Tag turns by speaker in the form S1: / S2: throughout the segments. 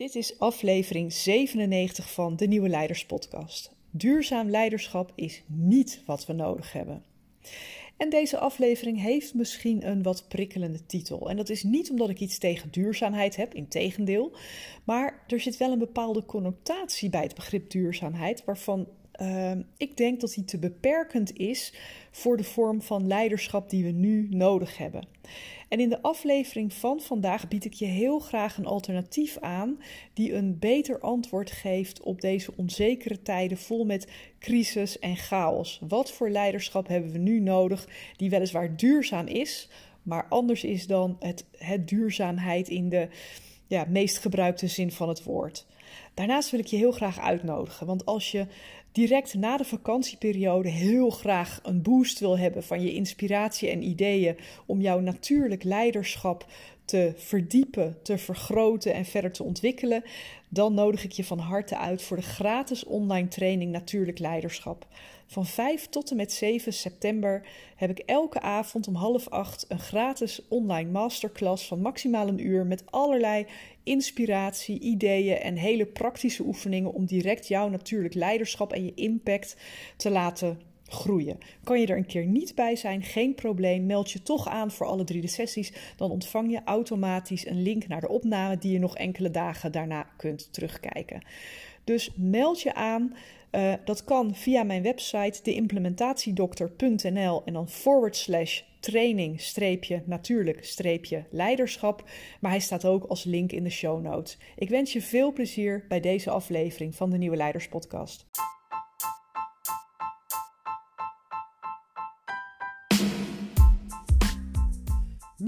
S1: Dit is aflevering 97 van de Nieuwe Leiders Podcast. Duurzaam leiderschap is niet wat we nodig hebben. En deze aflevering heeft misschien een wat prikkelende titel. En dat is niet omdat ik iets tegen duurzaamheid heb, integendeel. Maar er zit wel een bepaalde connotatie bij het begrip duurzaamheid, waarvan uh, ik denk dat die te beperkend is voor de vorm van leiderschap die we nu nodig hebben. En in de aflevering van vandaag bied ik je heel graag een alternatief aan die een beter antwoord geeft op deze onzekere tijden vol met crisis en chaos. Wat voor leiderschap hebben we nu nodig die weliswaar duurzaam is, maar anders is dan het, het duurzaamheid in de ja, meest gebruikte zin van het woord. Daarnaast wil ik je heel graag uitnodigen, want als je direct na de vakantieperiode heel graag een boost wil hebben van je inspiratie en ideeën om jouw natuurlijk leiderschap te verdiepen, te vergroten en verder te ontwikkelen, dan nodig ik je van harte uit voor de gratis online training Natuurlijk Leiderschap. Van 5 tot en met 7 september heb ik elke avond om half acht een gratis online masterclass van maximaal een uur met allerlei inspiratie, ideeën en hele praktische oefeningen om direct jouw natuurlijk leiderschap en je impact te laten groeien. Kan je er een keer niet bij zijn, geen probleem. Meld je toch aan voor alle drie de sessies. Dan ontvang je automatisch een link naar de opname die je nog enkele dagen daarna kunt terugkijken. Dus meld je aan. Uh, dat kan via mijn website deimplementatiedokter.nl en dan forward slash training streepje natuurlijk streepje leiderschap. Maar hij staat ook als link in de show notes. Ik wens je veel plezier bij deze aflevering van de Nieuwe Leiders Podcast.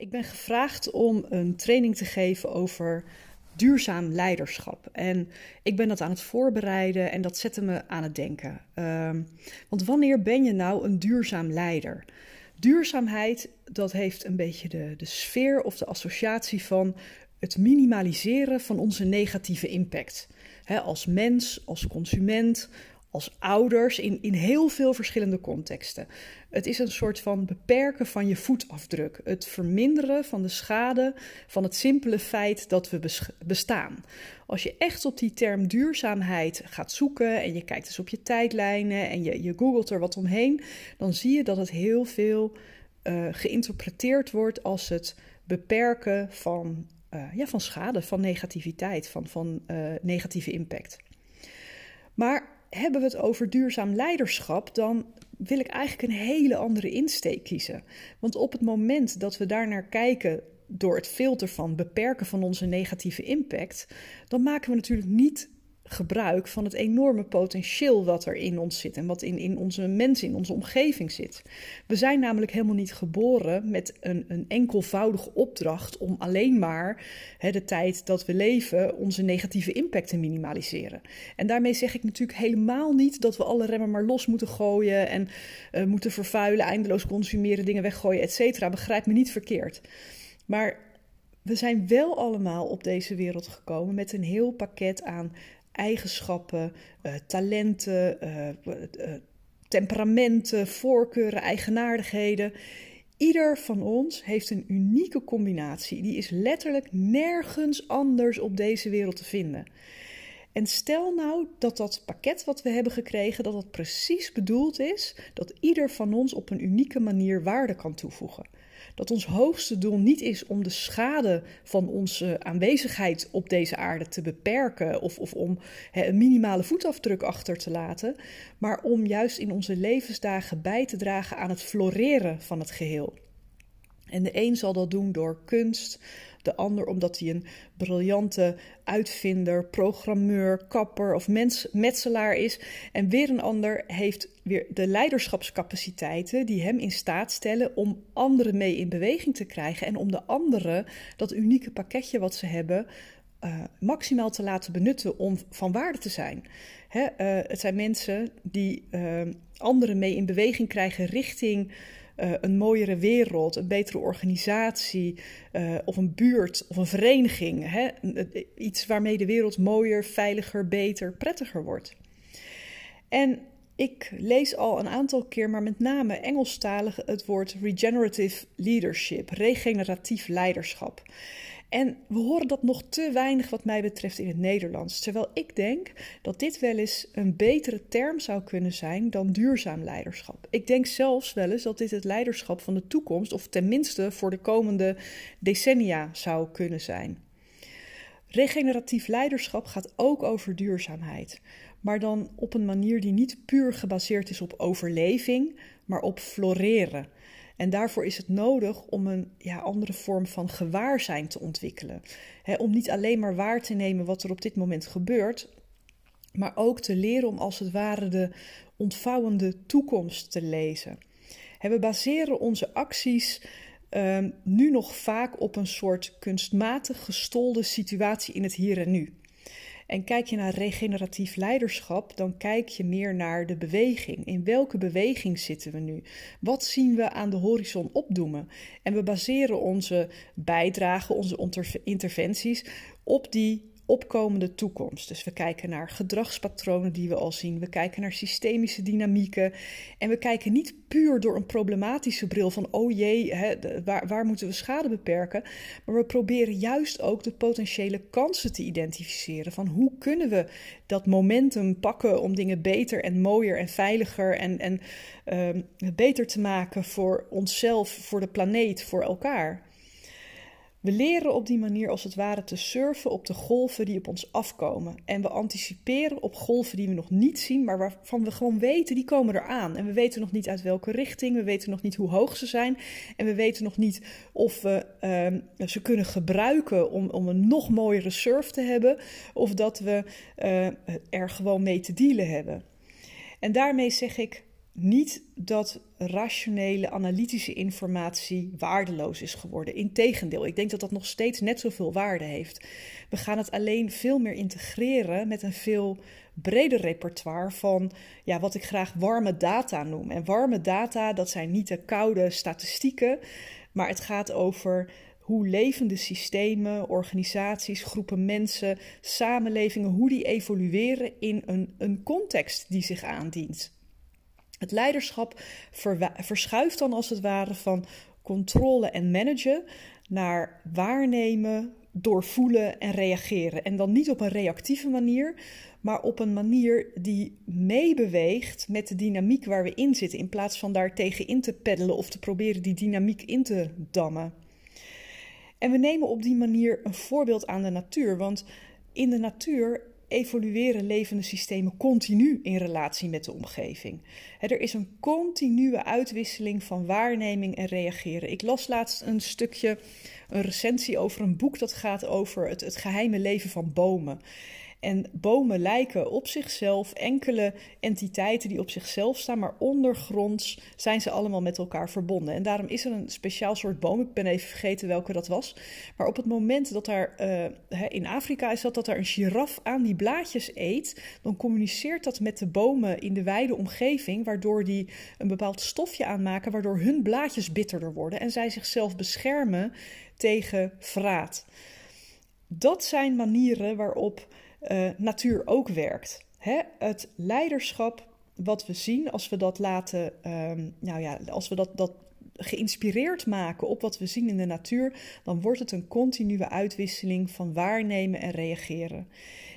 S1: Ik ben gevraagd om een training te geven over duurzaam leiderschap. En ik ben dat aan het voorbereiden en dat zette me aan het denken. Um, want wanneer ben je nou een duurzaam leider? Duurzaamheid, dat heeft een beetje de, de sfeer of de associatie van het minimaliseren van onze negatieve impact. als mens, als consument, als ouders in, in heel veel verschillende contexten. Het is een soort van beperken van je voetafdruk. Het verminderen van de schade van het simpele feit dat we bestaan. Als je echt op die term duurzaamheid gaat zoeken en je kijkt eens op je tijdlijnen en je, je googelt er wat omheen, dan zie je dat het heel veel uh, geïnterpreteerd wordt als het beperken van, uh, ja, van schade, van negativiteit, van, van uh, negatieve impact. Maar hebben we het over duurzaam leiderschap, dan wil ik eigenlijk een hele andere insteek kiezen. Want op het moment dat we daar naar kijken door het filter van beperken van onze negatieve impact, dan maken we natuurlijk niet gebruik van het enorme potentieel wat er in ons zit en wat in, in onze mensen, in onze omgeving zit. We zijn namelijk helemaal niet geboren met een, een enkelvoudige opdracht om alleen maar hè, de tijd dat we leven onze negatieve impact te minimaliseren. En daarmee zeg ik natuurlijk helemaal niet dat we alle remmen maar los moeten gooien en uh, moeten vervuilen, eindeloos consumeren, dingen weggooien, et cetera. Begrijp me niet verkeerd. Maar we zijn wel allemaal op deze wereld gekomen met een heel pakket aan eigenschappen, uh, talenten, uh, temperamenten, voorkeuren, eigenaardigheden. Ieder van ons heeft een unieke combinatie. Die is letterlijk nergens anders op deze wereld te vinden. En stel nou dat dat pakket wat we hebben gekregen, dat dat precies bedoeld is dat ieder van ons op een unieke manier waarde kan toevoegen dat ons hoogste doel niet is om de schade van onze aanwezigheid op deze aarde te beperken of, of om een minimale voetafdruk achter te laten, maar om juist in onze levensdagen bij te dragen aan het floreren van het geheel. En de een zal dat doen door kunst, de ander omdat hij een briljante uitvinder, programmeur, kapper of metselaar is. En weer een ander heeft weer de leiderschapscapaciteiten die hem in staat stellen om anderen mee in beweging te krijgen en om de anderen dat unieke pakketje wat ze hebben uh, maximaal te laten benutten om van waarde te zijn. Hè, uh, het zijn mensen die uh, anderen mee in beweging krijgen richting een mooiere wereld, een betere organisatie of een buurt of een vereniging. Hè, iets waarmee de wereld mooier, veiliger, beter, prettiger wordt. En ik lees al een aantal keer, maar met name Engelstalig, het woord regenerative leadership, regeneratief leiderschap. En we horen dat nog te weinig wat mij betreft in het Nederlands. Terwijl ik denk dat dit wel eens een betere term zou kunnen zijn dan duurzaam leiderschap. Ik denk zelfs wel eens dat dit het leiderschap van de toekomst, of tenminste voor de komende decennia, zou kunnen zijn. Regeneratief leiderschap gaat ook over duurzaamheid, maar dan op een manier die niet puur gebaseerd is op overleving, maar op floreren. En daarvoor is het nodig om een ja, andere vorm van gewaarzijn te ontwikkelen. om niet alleen maar waar te nemen wat er op dit moment gebeurt, maar ook te leren om als het ware de ontvouwende toekomst te lezen. we baseren onze acties um, nu nog vaak op een soort kunstmatig gestolde situatie in het hier en nu. En kijk je naar regeneratief leiderschap, dan kijk je meer naar de beweging. In welke beweging zitten we nu? Wat zien we aan de horizon opdoemen? En we baseren onze bijdrage, onze interventies op die opkomende toekomst. Dus we kijken naar gedragspatronen die we al zien. We kijken naar systemische dynamieken. En we kijken niet puur door een problematische bril van, oh jee, hè, waar, waar moeten we schade beperken? Maar we proberen juist ook de potentiële kansen te identificeren. Van hoe kunnen we dat momentum pakken om dingen beter en mooier en veiliger en, en um, beter te maken voor onszelf, voor de planeet, voor elkaar. We leren op die manier als het ware te surfen op de golven die op ons afkomen. En we anticiperen op golven die we nog niet zien, maar waarvan we gewoon weten, die komen eraan. En we weten nog niet uit welke richting, we weten nog niet hoe hoog ze zijn. En we weten nog niet of we uh, ze kunnen gebruiken om, om een nog mooiere surf te hebben. Of dat we uh, er gewoon mee te dealen hebben. En daarmee zeg ik, niet dat rationele, analytische informatie waardeloos is geworden. Integendeel, ik denk dat dat nog steeds net zoveel waarde heeft. We gaan het alleen veel meer integreren met een veel breder repertoire van ja, wat ik graag warme data noem. En warme data, dat zijn niet de koude statistieken, maar het gaat over hoe levende systemen, organisaties, groepen mensen, samenlevingen, hoe die evolueren in een, een context die zich aandient. Het leiderschap verschuift dan als het ware van controle en managen naar waarnemen, doorvoelen en reageren. En dan niet op een reactieve manier, maar op een manier die meebeweegt met de dynamiek waar we in zitten, in plaats van daar tegen in te peddelen of te proberen die dynamiek in te dammen. En we nemen op die manier een voorbeeld aan de natuur, want in de natuur evolueren levende systemen continu in relatie met de omgeving. er is een continue uitwisseling van waarneming en reageren. Ik las laatst een stukje, een recensie over een boek dat gaat over het, het geheime leven van bomen. En bomen lijken op zichzelf enkele entiteiten die op zichzelf staan, maar ondergronds zijn ze allemaal met elkaar verbonden. En daarom is er een speciaal soort boom, ik ben even vergeten welke dat was. Maar op het moment dat daar, uh, in Afrika is dat, dat er een giraf aan die blaadjes eet, dan communiceert dat met de bomen in de wijde omgeving, waardoor die een bepaald stofje aanmaken, waardoor hun blaadjes bitterder worden en zij zichzelf beschermen tegen vraat. Dat zijn manieren waarop uh, natuur ook werkt. Hè? Het leiderschap wat we zien, als we dat laten, um, nou ja, als we dat, dat geïnspireerd maken op wat we zien in de natuur, dan wordt het een continue uitwisseling van waarnemen en reageren.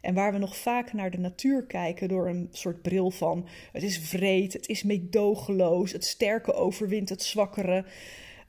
S1: En waar we nog vaak naar de natuur kijken door een soort bril van het is vreed, het is meedogenloos, het sterke overwint het zwakkere.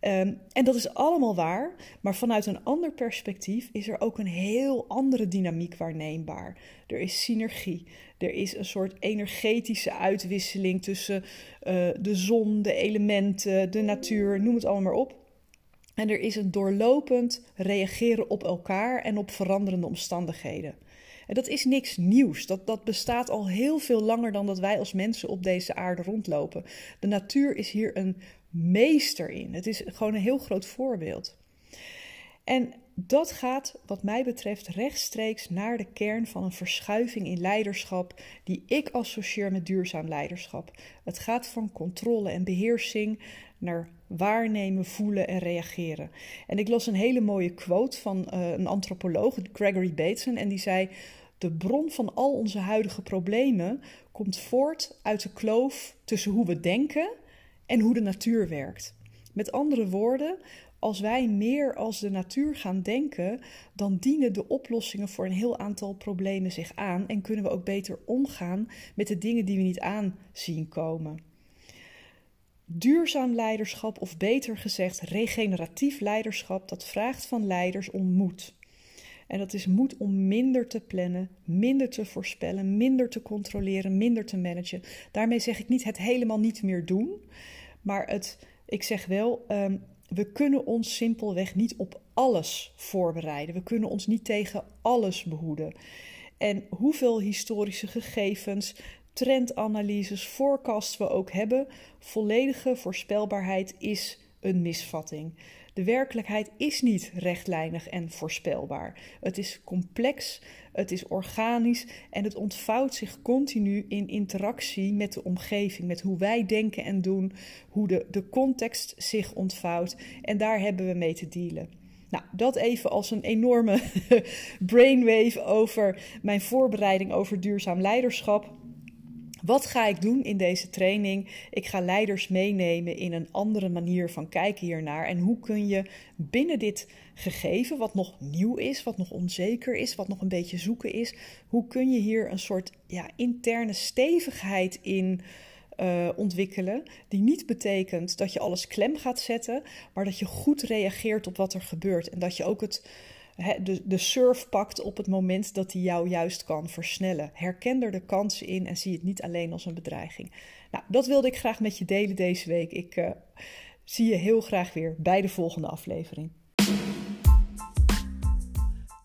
S1: Ehm, en dat is allemaal waar, maar vanuit een ander perspectief is er ook een heel andere dynamiek waarneembaar. Er is synergie, er is een soort energetische uitwisseling tussen uh, de zon, de elementen, de natuur, noem het allemaal maar op. En er is een doorlopend reageren op elkaar en op veranderende omstandigheden. En dat is niks nieuws. Dat, dat bestaat al heel veel langer dan dat wij als mensen op deze aarde rondlopen. De natuur is hier een meester in. Het is gewoon een heel groot voorbeeld. En dat gaat, wat mij betreft, rechtstreeks naar de kern van een verschuiving in leiderschap die ik associeer met duurzaam leiderschap. Het gaat van controle en beheersing naar waarnemen, voelen en reageren. En ik las een hele mooie quote van uh, een antropoloog, Gregory Bateson, en die zei: De bron van al onze huidige problemen komt voort uit de kloof tussen hoe we denken en hoe de natuur werkt. Met andere woorden, als wij meer als de natuur gaan denken, dan dienen de oplossingen voor een heel aantal problemen zich aan en kunnen we ook beter omgaan met de dingen die we niet aanzien komen. Duurzaam leiderschap, of beter gezegd regeneratief leiderschap, dat vraagt van leiders om moed. En dat is moed om minder te plannen, minder te voorspellen, minder te controleren, minder te managen. Daarmee zeg ik niet het helemaal niet meer doen, maar het, ik zeg wel, ehm, we kunnen ons simpelweg niet op alles voorbereiden. We kunnen ons niet tegen alles behoeden. En hoeveel historische gegevens, trendanalyses, forecasts we ook hebben, volledige voorspelbaarheid is een misvatting. De werkelijkheid is niet rechtlijnig en voorspelbaar. Het is complex, het is organisch en het ontvouwt zich continu in interactie met de omgeving, met hoe wij denken en doen, hoe de, de context zich ontvouwt. En daar hebben we mee te dealen. Nou, dat even als een enorme brainwave over mijn voorbereiding over duurzaam leiderschap. Wat ga ik doen in deze training? Ik ga leiders meenemen in een andere manier van kijken hiernaar. En hoe kun je binnen dit gegeven, wat nog nieuw is, wat nog onzeker is, wat nog een beetje zoeken is, hoe kun je hier een soort ja, interne stevigheid in uh, ontwikkelen? Die niet betekent dat je alles klem gaat zetten, maar dat je goed reageert op wat er gebeurt. En dat je ook het de, de surf pakt op het moment dat hij jou juist kan versnellen. Herken er de kansen in en zie het niet alleen als een bedreiging. Nou, dat wilde ik graag met je delen deze week. Ik uh, zie je heel graag weer bij de volgende aflevering.